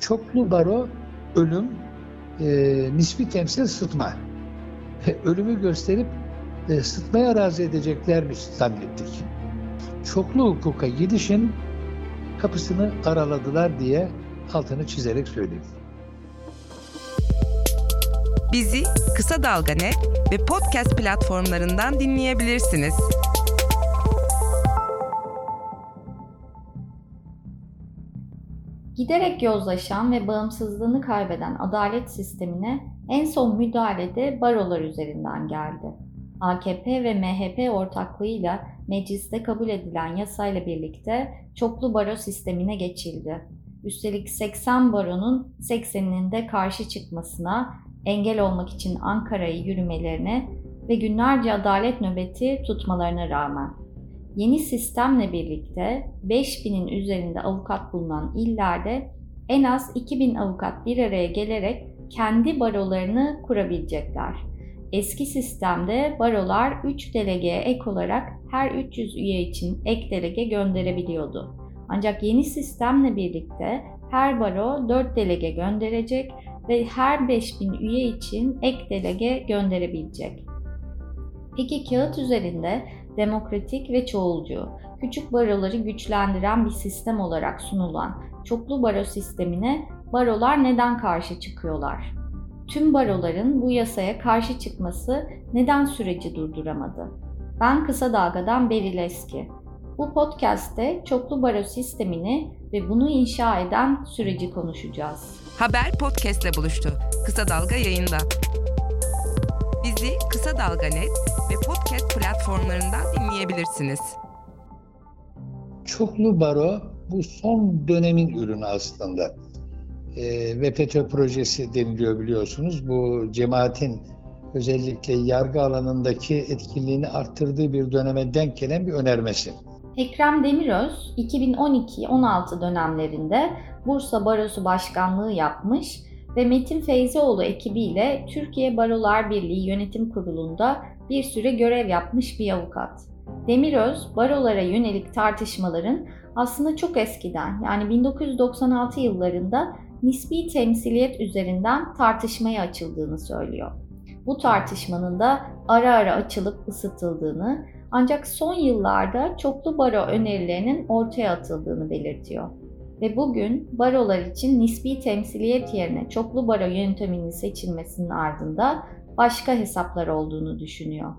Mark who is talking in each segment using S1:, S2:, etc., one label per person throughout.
S1: Çoklu baro, ölüm, e, nispi temsil sıtma. Ölümü gösterip e, sıtmaya razı edeceklermiş zannettik. Çoklu hukuka gidişin kapısını araladılar diye altını çizerek söyleyeyim.
S2: Bizi Kısa Dalga Net ve podcast platformlarından dinleyebilirsiniz.
S3: Giderek yozlaşan ve bağımsızlığını kaybeden adalet sistemine en son müdahalede barolar üzerinden geldi. AKP ve MHP ortaklığıyla mecliste kabul edilen yasayla birlikte çoklu baro sistemine geçildi. Üstelik 80 baronun 80'inin de karşı çıkmasına, engel olmak için Ankara'yı yürümelerine ve günlerce adalet nöbeti tutmalarına rağmen Yeni sistemle birlikte 5000'in üzerinde avukat bulunan illerde en az 2000 avukat bir araya gelerek kendi barolarını kurabilecekler. Eski sistemde barolar 3 delegeye ek olarak her 300 üye için ek delege gönderebiliyordu. Ancak yeni sistemle birlikte her baro 4 delege gönderecek ve her 5000 üye için ek delege gönderebilecek. Peki kağıt üzerinde demokratik ve çoğulcu, küçük baroları güçlendiren bir sistem olarak sunulan çoklu baro sistemine barolar neden karşı çıkıyorlar? Tüm baroların bu yasaya karşı çıkması neden süreci durduramadı? Ben Kısa Dalga'dan Beril Eski. Bu podcast'te çoklu baro sistemini ve bunu inşa eden süreci konuşacağız.
S2: Haber podcastle buluştu. Kısa Dalga yayında. Bizi Kısa Dalga Net ve podcast platformlarından dinleyebilirsiniz.
S1: Çoklu baro bu son dönemin ürünü aslında. E, ve FETÖ projesi deniliyor biliyorsunuz. Bu cemaatin özellikle yargı alanındaki etkinliğini arttırdığı bir döneme denk gelen bir önermesi.
S3: Ekrem Demiröz 2012-16 dönemlerinde Bursa Barosu Başkanlığı yapmış ve Metin Feyzioğlu ekibiyle Türkiye Barolar Birliği Yönetim Kurulu'nda bir süre görev yapmış bir avukat. Demiröz, barolara yönelik tartışmaların aslında çok eskiden yani 1996 yıllarında nispi temsiliyet üzerinden tartışmaya açıldığını söylüyor. Bu tartışmanın da ara ara açılıp ısıtıldığını ancak son yıllarda çoklu baro önerilerinin ortaya atıldığını belirtiyor. Ve bugün barolar için nispi temsiliyet yerine çoklu baro yönteminin seçilmesinin ardında başka hesaplar olduğunu düşünüyor.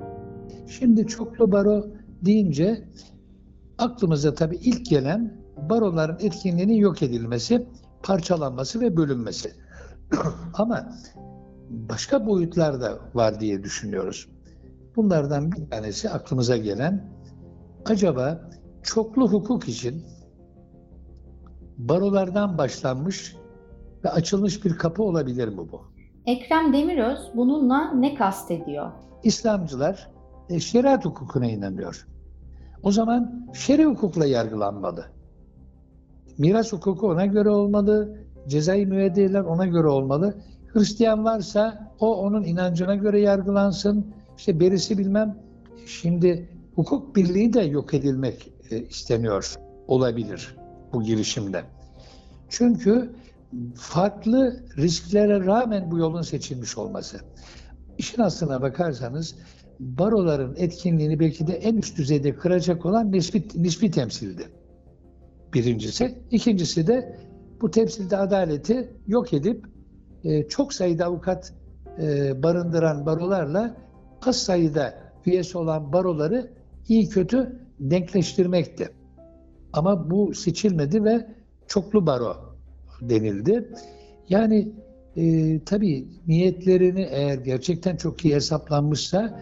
S1: Şimdi çoklu baro deyince aklımıza tabii ilk gelen baroların etkinliğinin yok edilmesi, parçalanması ve bölünmesi. Ama başka boyutlar da var diye düşünüyoruz. Bunlardan bir tanesi aklımıza gelen acaba çoklu hukuk için barolardan başlanmış ve açılmış bir kapı olabilir mi bu?
S3: Ekrem Demiröz bununla ne kastediyor?
S1: İslamcılar e, şeriat hukukuna inanıyor. O zaman şer'i hukukla yargılanmalı. Miras hukuku ona göre olmalı, cezai müeddiyeler ona göre olmalı. Hristiyan varsa o onun inancına göre yargılansın. İşte berisi bilmem. Şimdi hukuk birliği de yok edilmek e, isteniyor olabilir bu girişimde. Çünkü farklı risklere rağmen bu yolun seçilmiş olması. İşin aslına bakarsanız baroların etkinliğini belki de en üst düzeyde kıracak olan nispi, nispi temsildi. Birincisi. ikincisi de bu temsilde adaleti yok edip e, çok sayıda avukat e, barındıran barolarla az sayıda üyesi olan baroları iyi kötü denkleştirmekti. Ama bu seçilmedi ve çoklu baro denildi. Yani e, tabii niyetlerini eğer gerçekten çok iyi hesaplanmışsa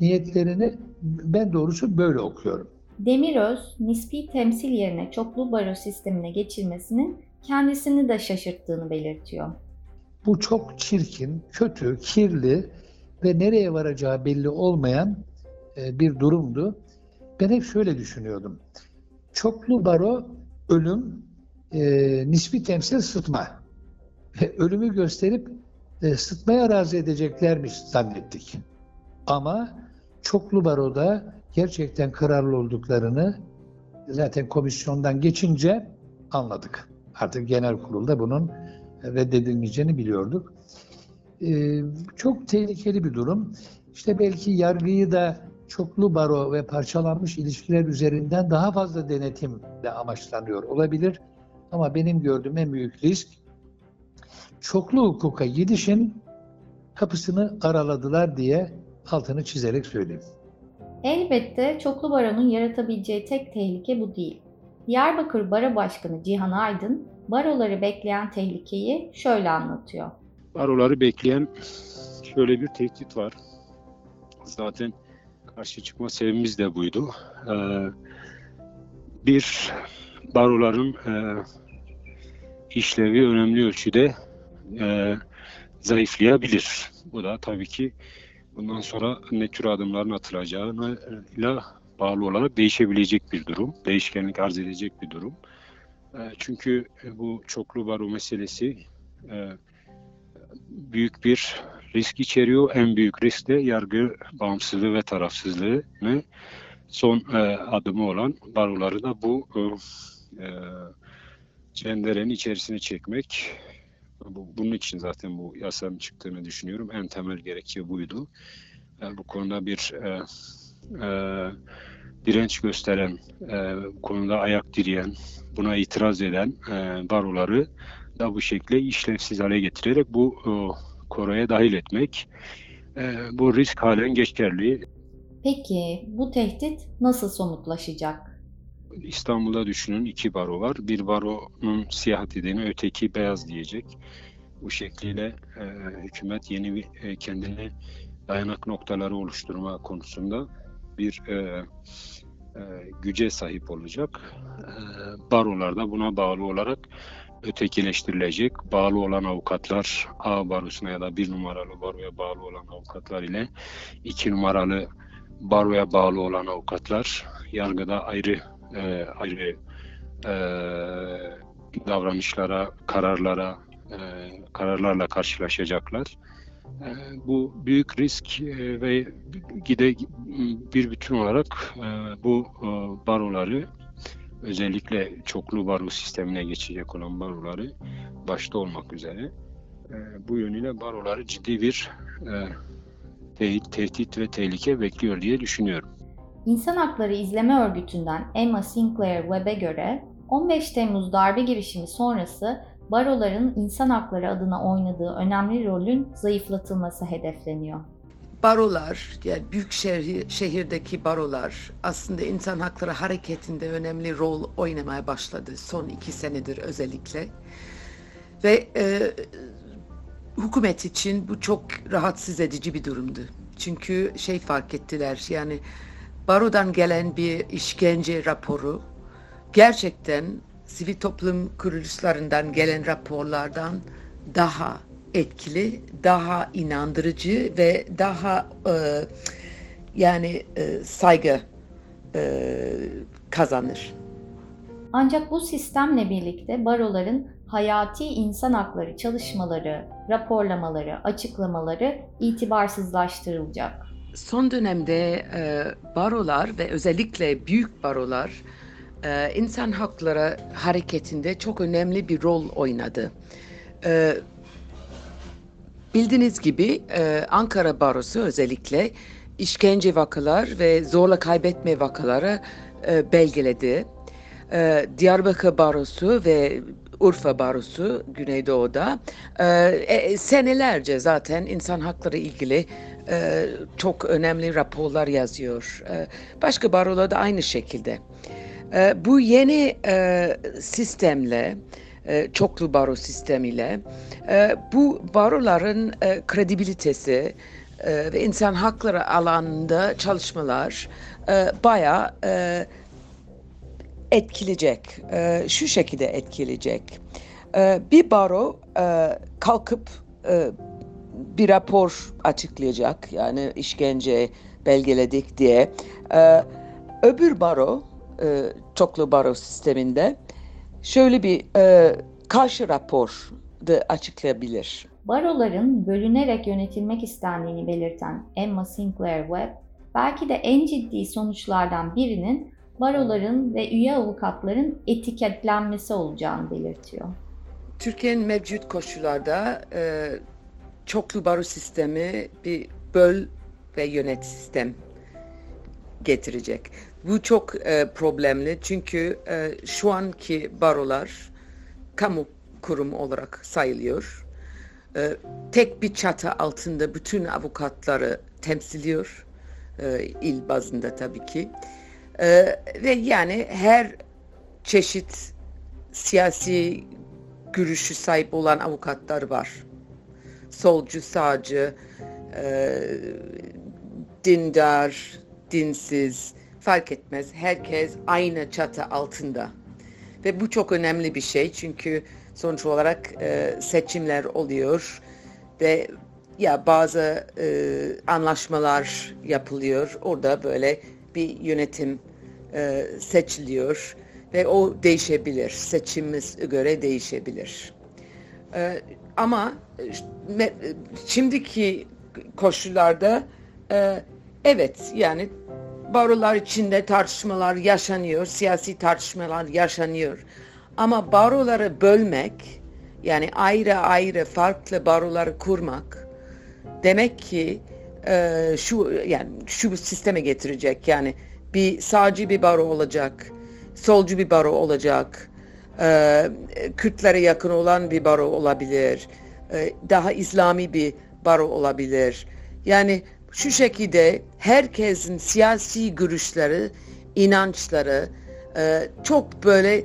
S1: niyetlerini ben doğrusu böyle okuyorum.
S3: Demiröz, nispi temsil yerine çoklu baro sistemine geçilmesinin kendisini de şaşırttığını belirtiyor.
S1: Bu çok çirkin, kötü, kirli ve nereye varacağı belli olmayan e, bir durumdu. Ben hep şöyle düşünüyordum. Çoklu baro ölüm, e, nispi temsil sıtma. Ölümü gösterip e, sıtmaya razı edeceklermiş zannettik. Ama çoklu baroda gerçekten kararlı olduklarını zaten komisyondan geçince anladık. Artık genel kurulda bunun reddedilmeyeceğini biliyorduk. Ee, çok tehlikeli bir durum. İşte belki yargıyı da çoklu baro ve parçalanmış ilişkiler üzerinden daha fazla denetimle amaçlanıyor olabilir. Ama benim gördüğüm en büyük risk çoklu hukuka gidişin kapısını araladılar diye altını çizerek söyleyeyim.
S3: Elbette çoklu baronun yaratabileceği tek tehlike bu değil. Diyarbakır Baro Başkanı Cihan Aydın, baroları bekleyen tehlikeyi şöyle anlatıyor.
S4: Baroları bekleyen şöyle bir tehdit var. Zaten karşı çıkma sebebimiz de buydu. Ee, bir, baroların e, işlevi önemli ölçüde e, zayıflayabilir. Bu da tabii ki bundan sonra ne tür adımların atılacağıyla bağlı olarak değişebilecek bir durum. Değişkenlik arz edecek bir durum. E, çünkü bu çoklu baro meselesi büyük bir risk içeriyor. En büyük risk de yargı bağımsızlığı ve tarafsızlığını son e, adımı olan baroları da bu e, e, cenderenin içerisine çekmek. Bu, bunun için zaten bu yasanın çıktığını düşünüyorum. En temel gerekçe buydu. E, bu konuda bir e, e, direnç gösteren, e, konuda ayak direyen, buna itiraz eden e, baroları da bu şekilde işlevsiz hale getirerek bu e, koroya dahil etmek. E, bu risk halen geçerli.
S3: Peki bu tehdit nasıl somutlaşacak?
S4: İstanbul'da düşünün iki baro var. Bir baronun siyah dediğini öteki beyaz diyecek. Bu şekliyle e, hükümet yeni bir e, kendine dayanak noktaları oluşturma konusunda bir e, e, güce sahip olacak. E, barolar da buna bağlı olarak ötekileştirilecek. Bağlı olan avukatlar A barosuna ya da bir numaralı baroya bağlı olan avukatlar ile iki numaralı baroya bağlı olan avukatlar yargıda ayrı e, ayrı e, davranışlara, kararlara, e, kararlarla karşılaşacaklar. E, bu büyük risk e, ve gide bir bütün olarak e, bu e, baroları özellikle çoklu baro sistemine geçecek olan baroları başta olmak üzere e, bu yönüyle baroları ciddi bir e, tehdit ve tehlike bekliyor diye düşünüyorum.
S3: İnsan Hakları İzleme Örgütü'nden Emma Sinclair Webb'e göre 15 Temmuz darbe girişimi sonrası baroların insan hakları adına oynadığı önemli rolün zayıflatılması hedefleniyor.
S5: Barolar, yani büyük şehir, şehirdeki barolar aslında insan hakları hareketinde önemli rol oynamaya başladı son iki senedir özellikle. Ve e, hükümet için bu çok rahatsız edici bir durumdu. Çünkü şey fark ettiler yani barodan gelen bir işkence raporu gerçekten sivil toplum kuruluşlarından gelen raporlardan daha etkili, daha inandırıcı ve daha e, yani e, saygı e, kazanır.
S3: Ancak bu sistemle birlikte baroların hayati insan hakları çalışmaları, raporlamaları, açıklamaları itibarsızlaştırılacak.
S5: Son dönemde e, barolar ve özellikle büyük barolar e, insan hakları hareketinde çok önemli bir rol oynadı. E, bildiğiniz gibi e, Ankara Barosu özellikle işkence vakalar ve zorla kaybetme vakaları e, belgeledi. E, Diyarbakır Barosu ve Urfa Barosu Güneydoğu'da e, senelerce zaten insan hakları ilgili çok önemli raporlar yazıyor. Başka barolar da aynı şekilde. Bu yeni e, sistemle, çoklu baro sistemiyle e, bu baroların e, kredibilitesi e, ve insan hakları alanında çalışmalar e, bayağı e, etkileyecek. E, şu şekilde etkileyecek. E, bir baro e, kalkıp e, bir rapor açıklayacak. Yani işkence belgeledik diye. E, öbür baro, e, çoklu baro sisteminde şöyle bir e, karşı rapor da açıklayabilir.
S3: Baroların bölünerek yönetilmek istendiğini belirten Emma Sinclair Webb, belki de en ciddi sonuçlardan birinin baroların ve üye avukatların etiketlenmesi olacağını belirtiyor.
S5: Türkiye'nin mevcut koşullarda e, çoklu baro sistemi bir böl ve yönet sistem getirecek. Bu çok e, problemli çünkü e, şu anki barolar kamu kurum olarak sayılıyor. E, tek bir çatı altında bütün avukatları temsiliyor. E, il bazında tabii ki. E, ve yani her çeşit siyasi görüşü sahip olan avukatlar var. Solcu, sağcı, e, dindar, dinsiz fark etmez. Herkes aynı çatı altında. Ve bu çok önemli bir şey çünkü sonuç olarak e, seçimler oluyor ve ya bazı e, anlaşmalar yapılıyor. Orada böyle bir yönetim e, seçiliyor ve o değişebilir. Seçimimiz göre değişebilir. E, ama me, şimdiki koşullarda e, evet yani barolar içinde tartışmalar yaşanıyor, siyasi tartışmalar yaşanıyor. Ama baroları bölmek, yani ayrı ayrı farklı baroları kurmak demek ki e, şu yani şu sisteme getirecek. Yani bir sağcı bir baro olacak, solcu bir baro olacak, e, Kürtlere yakın olan bir baro olabilir, e, daha İslami bir baro olabilir. Yani şu şekilde herkesin siyasi görüşleri, inançları e, çok böyle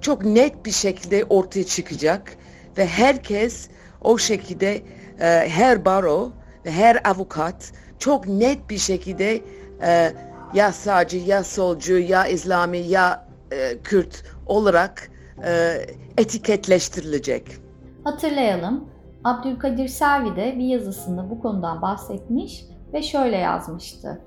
S5: çok net bir şekilde ortaya çıkacak ve herkes o şekilde e, her baro ve her avukat çok net bir şekilde e, ya sağcı ya solcu ya İslami ya e, Kürt olarak e, etiketleştirilecek.
S3: Hatırlayalım, Abdülkadir Selvi de bir yazısında bu konudan bahsetmiş ve şöyle yazmıştı.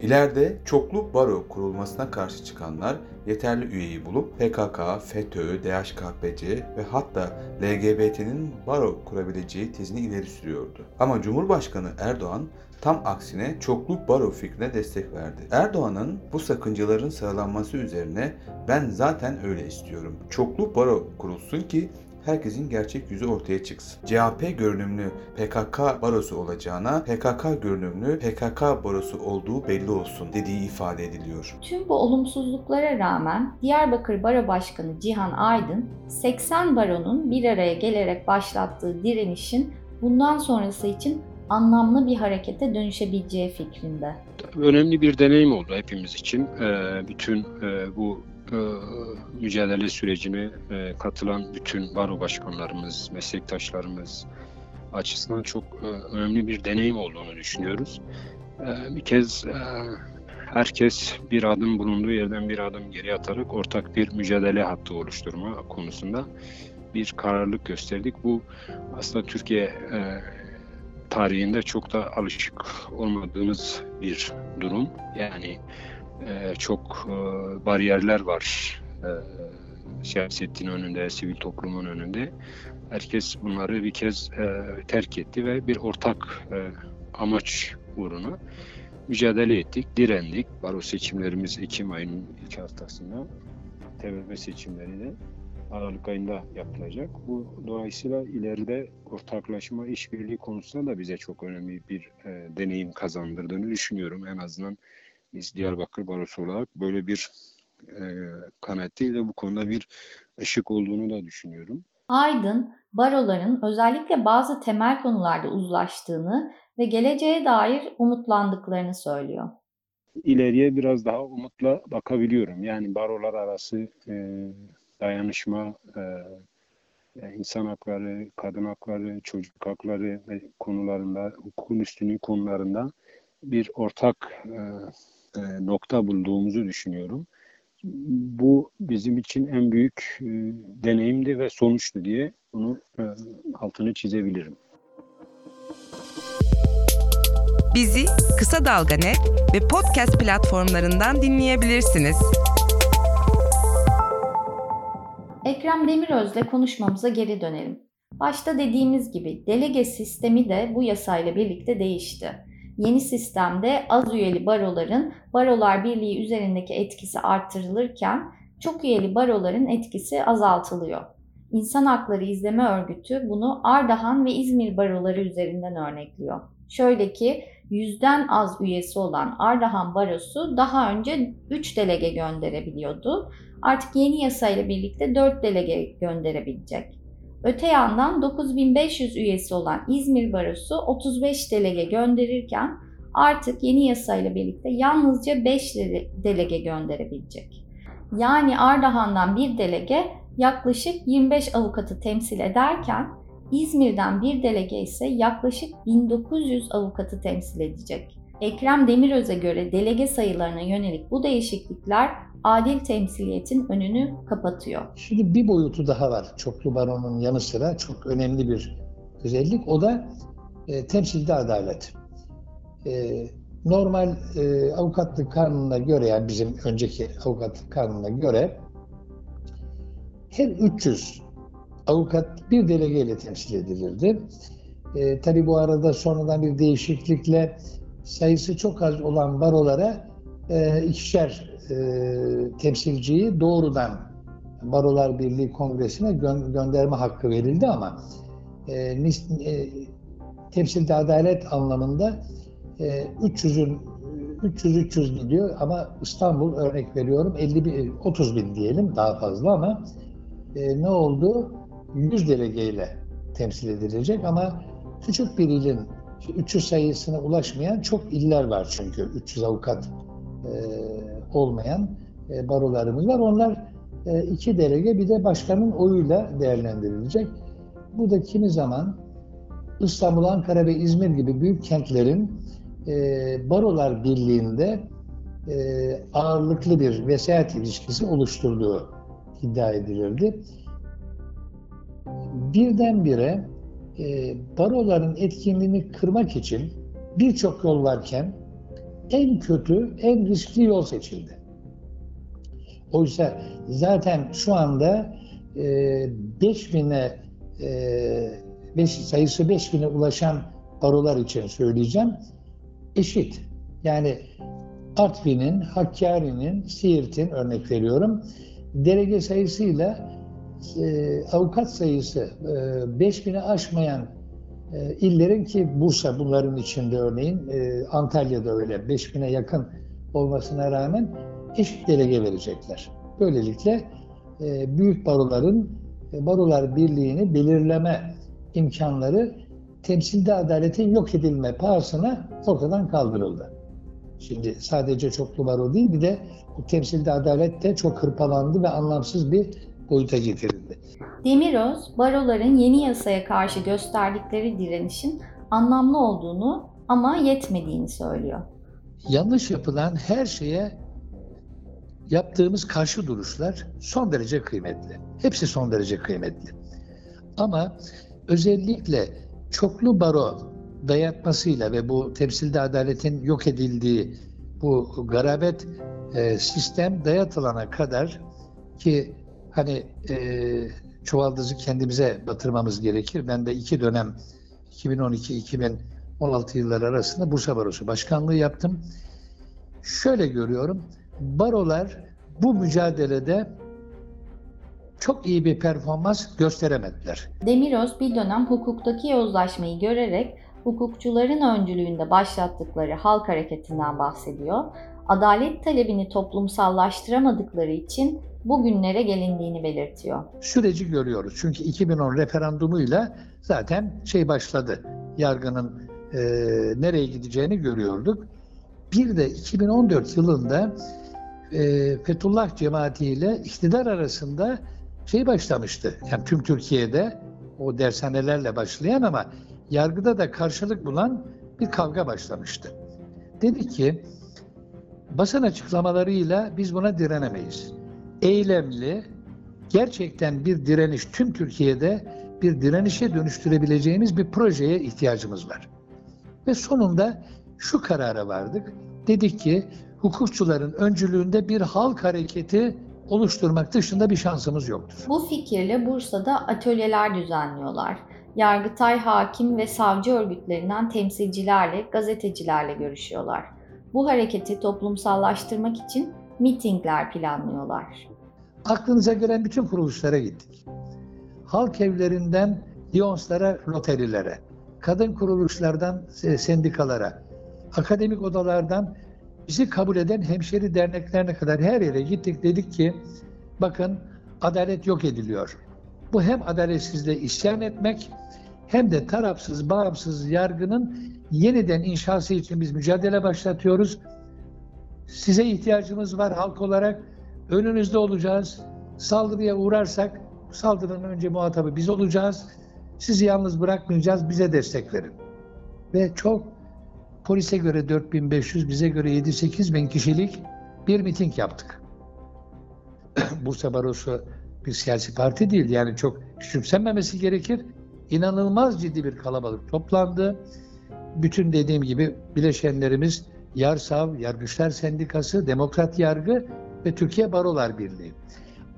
S6: İleride çoklu baro kurulmasına karşı çıkanlar yeterli üyeyi bulup PKK, FETÖ, DHKPC ve hatta LGBT'nin baro kurabileceği tezini ileri sürüyordu. Ama Cumhurbaşkanı Erdoğan tam aksine çoklu baro fikrine destek verdi. Erdoğan'ın bu sakıncaların sıralanması üzerine ben zaten öyle istiyorum. Çoklu baro kurulsun ki herkesin gerçek yüzü ortaya çıksın. CHP görünümlü PKK barosu olacağına PKK görünümlü PKK barosu olduğu belli olsun dediği ifade ediliyor.
S3: Tüm bu olumsuzluklara rağmen Diyarbakır Baro Başkanı Cihan Aydın 80 baronun bir araya gelerek başlattığı direnişin bundan sonrası için anlamlı bir harekete dönüşebileceği fikrinde.
S4: Önemli bir deneyim oldu hepimiz için. Bütün bu e, mücadele sürecine e, katılan bütün baro başkanlarımız, meslektaşlarımız açısından çok e, önemli bir deneyim olduğunu düşünüyoruz. Bir kez herkes bir adım bulunduğu yerden bir adım geri atarak ortak bir mücadele hattı oluşturma konusunda bir kararlılık gösterdik. Bu aslında Türkiye tarihinde çok da alışık olmadığımız bir durum. Yani e, çok e, bariyerler var e, siyasetin önünde, sivil toplumun önünde. Herkes bunları bir kez e, terk etti ve bir ortak e, amaç uğruna mücadele ettik, direndik. Baro seçimlerimiz Ekim ayının ilk haftasında, TBB seçimleri de Aralık ayında yapılacak. Bu dolayısıyla ileride ortaklaşma, işbirliği konusunda da bize çok önemli bir e, deneyim kazandırdığını düşünüyorum. En azından biz Diyarbakır Barosu olarak böyle bir e, kanaatteyim ve bu konuda bir ışık olduğunu da düşünüyorum.
S3: Aydın, baroların özellikle bazı temel konularda uzlaştığını ve geleceğe dair umutlandıklarını söylüyor.
S4: İleriye biraz daha umutla bakabiliyorum. Yani barolar arası e, dayanışma, e, insan hakları, kadın hakları, çocuk hakları konularında, hukukun üstünlüğü konularında bir ortak e, e, nokta bulduğumuzu düşünüyorum. Bu bizim için en büyük e, deneyimdi ve sonuçtu diye bunu e, altını çizebilirim.
S2: Bizi Kısa Dalga Net ve podcast platformlarından dinleyebilirsiniz.
S3: Ekrem Demiröz'le konuşmamıza geri dönelim. Başta dediğimiz gibi delege sistemi de bu yasayla birlikte değişti Yeni sistemde az üyeli baroların Barolar Birliği üzerindeki etkisi arttırılırken çok üyeli baroların etkisi azaltılıyor. İnsan Hakları İzleme Örgütü bunu Ardahan ve İzmir baroları üzerinden örnekliyor. Şöyle ki yüzden az üyesi olan Ardahan Barosu daha önce 3 delege gönderebiliyordu. Artık yeni yasayla birlikte 4 delege gönderebilecek. Öte yandan 9500 üyesi olan İzmir Barosu 35 delege gönderirken artık yeni yasayla birlikte yalnızca 5 delege gönderebilecek. Yani Ardahan'dan bir delege yaklaşık 25 avukatı temsil ederken İzmir'den bir delege ise yaklaşık 1900 avukatı temsil edecek. Ekrem Demiröz'e göre delege sayılarına yönelik bu değişiklikler adil temsiliyetin önünü kapatıyor.
S1: Şimdi bir boyutu daha var çoklu baronun yanı sıra çok önemli bir özellik. O da e, temsilde adalet. E, normal e, avukatlık kanununa göre yani bizim önceki avukatlık kanununa göre her 300 avukat bir delegeyle temsil edilirdi. E, tabii bu arada sonradan bir değişiklikle sayısı çok az olan barolara e, ikişer e, temsilciyi doğrudan Barolar Birliği Kongresi'ne gö- gönderme hakkı verildi ama e, e, temsilde adalet anlamında e, 300'ün 300-300 gidiyor ama İstanbul örnek veriyorum 50 bin, 30 bin diyelim daha fazla ama e, ne oldu? 100 delegeyle temsil edilecek ama küçük bir ilin 300 sayısına ulaşmayan çok iller var çünkü 300 avukat e, olmayan e, barolarımız var. Onlar e, iki delege bir de başkanın oyuyla değerlendirilecek. Bu da kimi zaman İstanbul, Ankara ve İzmir gibi büyük kentlerin e, barolar birliğinde e, ağırlıklı bir vesayet ilişkisi oluşturduğu iddia edilirdi. Birdenbire e, baroların etkinliğini kırmak için birçok yol varken en kötü, en riskli yol seçildi. Oysa zaten şu anda e, 5000'e e, sayısı 5000'e ulaşan barolar için söyleyeceğim. Eşit. Yani Artvin'in, Hakkari'nin, Siirt'in örnek veriyorum. Derece sayısıyla e, avukat sayısı e, 5000'e aşmayan e, illerin ki Bursa bunların içinde örneğin e, Antalya'da öyle 5000'e yakın olmasına rağmen eşit delege verecekler. Böylelikle e, büyük baroların e, barolar birliğini belirleme imkanları temsilde adaletin yok edilme pahasına ortadan kaldırıldı. Şimdi sadece çoklu baro değil bir de bu temsilde adalet de çok hırpalandı ve anlamsız bir boyuta getirildi.
S3: Demiröz, baroların yeni yasaya karşı gösterdikleri direnişin anlamlı olduğunu ama yetmediğini söylüyor.
S1: Yanlış yapılan her şeye yaptığımız karşı duruşlar son derece kıymetli. Hepsi son derece kıymetli. Ama özellikle çoklu baro dayatmasıyla ve bu temsilde adaletin yok edildiği bu garabet e, sistem dayatılana kadar ki hani e, çuvaldızı kendimize batırmamız gerekir. Ben de iki dönem 2012-2016 yılları arasında Bursa Barosu Başkanlığı yaptım. Şöyle görüyorum, barolar bu mücadelede çok iyi bir performans gösteremediler.
S3: Demiröz bir dönem hukuktaki yozlaşmayı görerek hukukçuların öncülüğünde başlattıkları halk hareketinden bahsediyor. Adalet talebini toplumsallaştıramadıkları için bugünlere gelindiğini belirtiyor.
S1: Süreci görüyoruz. Çünkü 2010 referandumuyla zaten şey başladı. Yargının e, nereye gideceğini görüyorduk. Bir de 2014 yılında e, Fethullah cemaati ile iktidar arasında şey başlamıştı. Yani tüm Türkiye'de o dershanelerle başlayan ama yargıda da karşılık bulan bir kavga başlamıştı. Dedi ki basın açıklamalarıyla biz buna direnemeyiz. Eylemli, gerçekten bir direniş tüm Türkiye'de bir direnişe dönüştürebileceğimiz bir projeye ihtiyacımız var. Ve sonunda şu karara vardık. Dedik ki hukukçuların öncülüğünde bir halk hareketi oluşturmak dışında bir şansımız yoktur.
S3: Bu fikirle Bursa'da atölyeler düzenliyorlar. Yargıtay hakim ve savcı örgütlerinden temsilcilerle, gazetecilerle görüşüyorlar. Bu hareketi toplumsallaştırmak için mitingler planlıyorlar.
S1: Aklınıza gelen bütün kuruluşlara gittik. Halk evlerinden Lyons'lara, loterilere, kadın kuruluşlardan e, sendikalara, akademik odalardan bizi kabul eden hemşeri derneklerine kadar her yere gittik. Dedik ki bakın adalet yok ediliyor. Bu hem adaletsizliğe isyan etmek hem de tarafsız, bağımsız yargının yeniden inşası için biz mücadele başlatıyoruz. Size ihtiyacımız var halk olarak. Önünüzde olacağız. Saldırıya uğrarsak saldırının önce muhatabı biz olacağız. Sizi yalnız bırakmayacağız. Bize destek verin. Ve çok polise göre 4500, bize göre 7-8 bin kişilik bir miting yaptık. Bursa Barosu bir siyasi parti değil. Yani çok küçümsenmemesi gerekir. İnanılmaz ciddi bir kalabalık toplandı. Bütün dediğim gibi bileşenlerimiz Yarsav, Yargıçlar Sendikası, Demokrat Yargı ve Türkiye Barolar Birliği.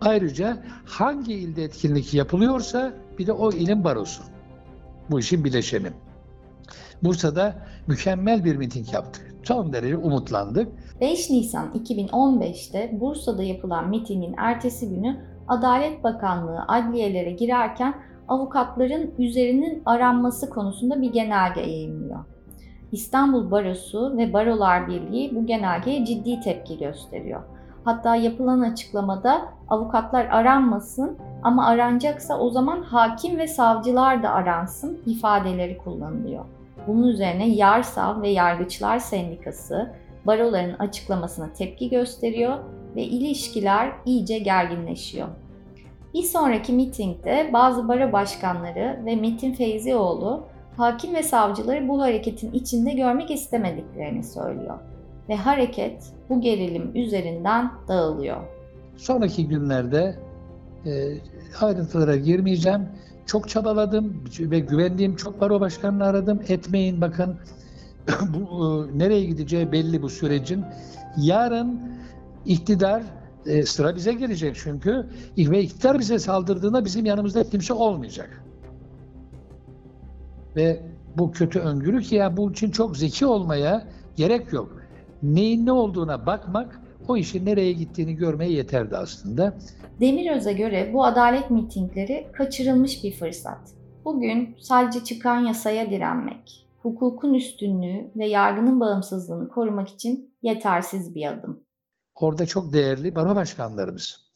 S1: Ayrıca hangi ilde etkinlik yapılıyorsa bir de o ilin barosu. Bu işin bileşeni. Bursa'da mükemmel bir miting yaptık. Son derece umutlandık.
S3: 5 Nisan 2015'te Bursa'da yapılan mitingin ertesi günü Adalet Bakanlığı adliyelere girerken avukatların üzerinin aranması konusunda bir genelge yayınlıyor. İstanbul Barosu ve Barolar Birliği bu genelgeye ciddi tepki gösteriyor. Hatta yapılan açıklamada avukatlar aranmasın ama aranacaksa o zaman hakim ve savcılar da aransın ifadeleri kullanılıyor. Bunun üzerine Yarsav ve Yargıçlar Sendikası baroların açıklamasına tepki gösteriyor ve ilişkiler iyice gerginleşiyor. Bir sonraki mitingde bazı baro başkanları ve Metin Feyzioğlu hakim ve savcıları bu hareketin içinde görmek istemediklerini söylüyor ve hareket bu gerilim üzerinden dağılıyor.
S1: Sonraki günlerde e, ayrıntılara girmeyeceğim. Çok çabaladım ve güvendiğim çok baro başkanını aradım. Etmeyin bakın bu e, nereye gideceği belli bu sürecin. Yarın iktidar e, sıra bize gelecek çünkü ve iktidar bize saldırdığında bizim yanımızda kimse olmayacak. Ve bu kötü öngörü ki ya bu için çok zeki olmaya gerek yok. Neyin ne olduğuna bakmak o işin nereye gittiğini görmeye yeterdi aslında.
S3: Demiröz'e göre bu adalet mitingleri kaçırılmış bir fırsat. Bugün sadece çıkan yasaya direnmek, hukukun üstünlüğü ve yargının bağımsızlığını korumak için yetersiz bir adım.
S1: Orada çok değerli baro başkanlarımız.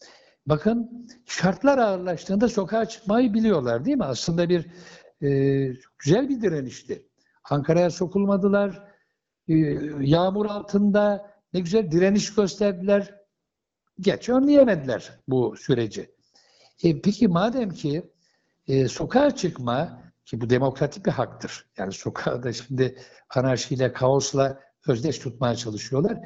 S1: Bakın şartlar ağırlaştığında sokağa çıkmayı biliyorlar değil mi? Aslında bir e, güzel bir direnişti. Ankara'ya sokulmadılar. E, yağmur altında ne güzel direniş gösterdiler. Geç önleyemediler bu süreci. E, peki madem ki e, sokağa çıkma ki bu demokratik bir haktır. Yani sokağa da şimdi anarşiyle, kaosla özdeş tutmaya çalışıyorlar.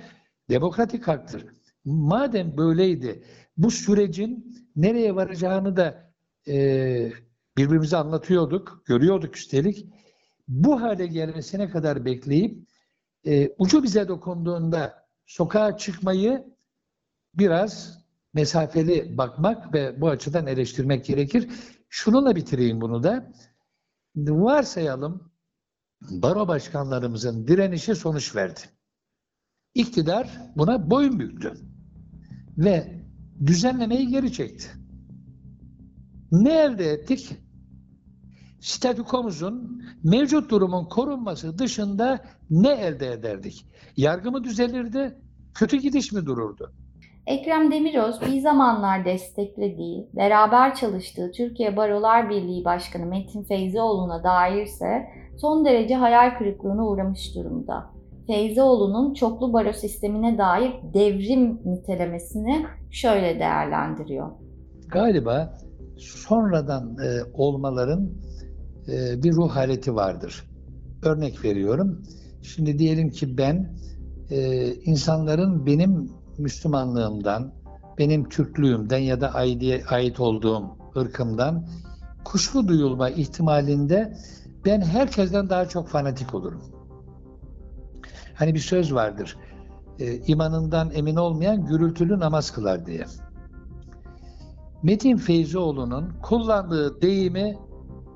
S1: Demokratik haktır. Madem böyleydi, bu sürecin nereye varacağını da e, birbirimize anlatıyorduk, görüyorduk üstelik. Bu hale gelmesine kadar bekleyip e, ucu bize dokunduğunda sokağa çıkmayı biraz mesafeli bakmak ve bu açıdan eleştirmek gerekir. Şununla bitireyim bunu da. Varsayalım baro başkanlarımızın direnişi sonuç verdi. İktidar buna boyun büktü ve düzenlemeyi geri çekti. Ne elde ettik? Statükomuzun mevcut durumun korunması dışında ne elde ederdik? Yargı mı düzelirdi? Kötü gidiş mi dururdu?
S3: Ekrem Demiröz bir zamanlar desteklediği, beraber çalıştığı Türkiye Barolar Birliği Başkanı Metin Feyzioğlu'na dairse son derece hayal kırıklığına uğramış durumda. Feyzioğlu'nun çoklu baro sistemine dair devrim nitelemesini şöyle değerlendiriyor.
S1: Galiba sonradan e, olmaların e, bir ruh haleti vardır. Örnek veriyorum. Şimdi diyelim ki ben e, insanların benim Müslümanlığımdan, benim Türklüğümden ya da ait, olduğum ırkımdan kuşku duyulma ihtimalinde ben herkesten daha çok fanatik olurum. Hani bir söz vardır. E, imanından emin olmayan gürültülü namaz kılar diye. Metin Feyzioğlu'nun kullandığı deyimi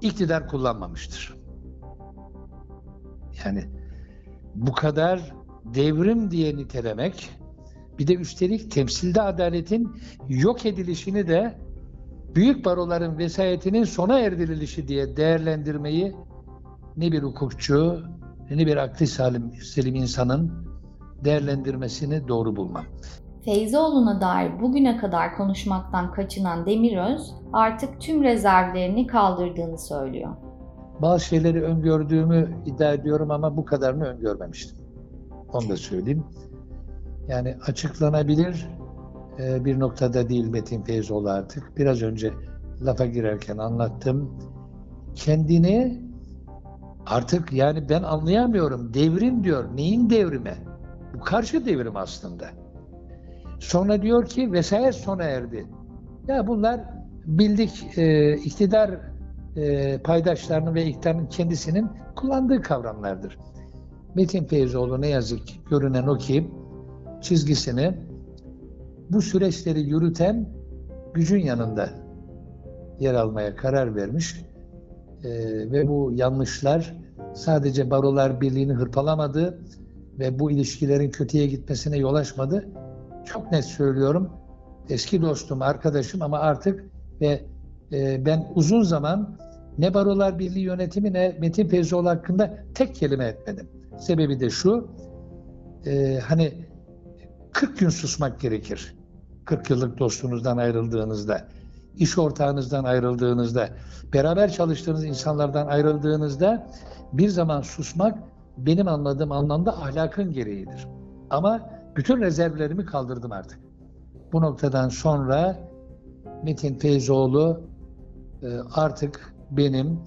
S1: iktidar kullanmamıştır. Yani bu kadar devrim diye nitelemek bir de üstelik temsilde adaletin yok edilişini de büyük baroların vesayetinin sona erdirilişi diye değerlendirmeyi ne bir hukukçu ne bir akli salim, selim insanın değerlendirmesini doğru bulmam.
S3: Feyzoğlu'na dair bugüne kadar konuşmaktan kaçınan Demiröz artık tüm rezervlerini kaldırdığını söylüyor.
S1: Bazı şeyleri öngördüğümü iddia ediyorum ama bu kadarını öngörmemiştim. Onu da söyleyeyim. Yani açıklanabilir e, bir noktada değil Metin Feyzoğlu artık. Biraz önce lafa girerken anlattım. Kendini artık yani ben anlayamıyorum. Devrim diyor. Neyin devrimi? Bu karşı devrim aslında. Sonra diyor ki vesayet sona erdi. Ya bunlar bildik e, iktidar e, paydaşlarının ve iktidarın kendisinin kullandığı kavramlardır. Metin Feyzoğlu ne yazık görünen o ki çizgisini bu süreçleri yürüten gücün yanında yer almaya karar vermiş e, ve bu yanlışlar sadece Barolar Birliği'ni hırpalamadı ve bu ilişkilerin kötüye gitmesine yol açmadı. Çok net söylüyorum. Eski dostum, arkadaşım ama artık ve e, ben uzun zaman ne Barolar Birliği yönetimi ne Metin Feyzoğlu hakkında tek kelime etmedim. Sebebi de şu, e, hani 40 gün susmak gerekir. 40 yıllık dostunuzdan ayrıldığınızda, iş ortağınızdan ayrıldığınızda, beraber çalıştığınız insanlardan ayrıldığınızda bir zaman susmak benim anladığım anlamda ahlakın gereğidir. Ama bütün rezervlerimi kaldırdım artık. Bu noktadan sonra Metin Feyzoğlu e, artık benim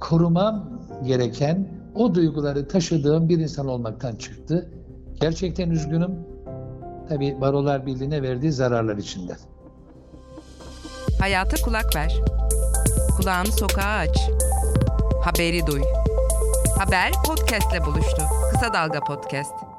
S1: korumam gereken o duyguları taşıdığım bir insan olmaktan çıktı. Gerçekten üzgünüm. Tabi Barolar Birliği'ne verdiği zararlar içinde.
S2: Hayata kulak ver. Kulağını sokağa aç. Haberi duy. Haber podcastle buluştu. Kısa Dalga Podcast.